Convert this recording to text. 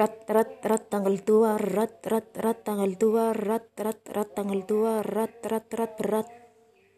rat rat rat tanggal tua rat rat rat tanggal tua rat rat rat tanggal tua rat rat rat rat.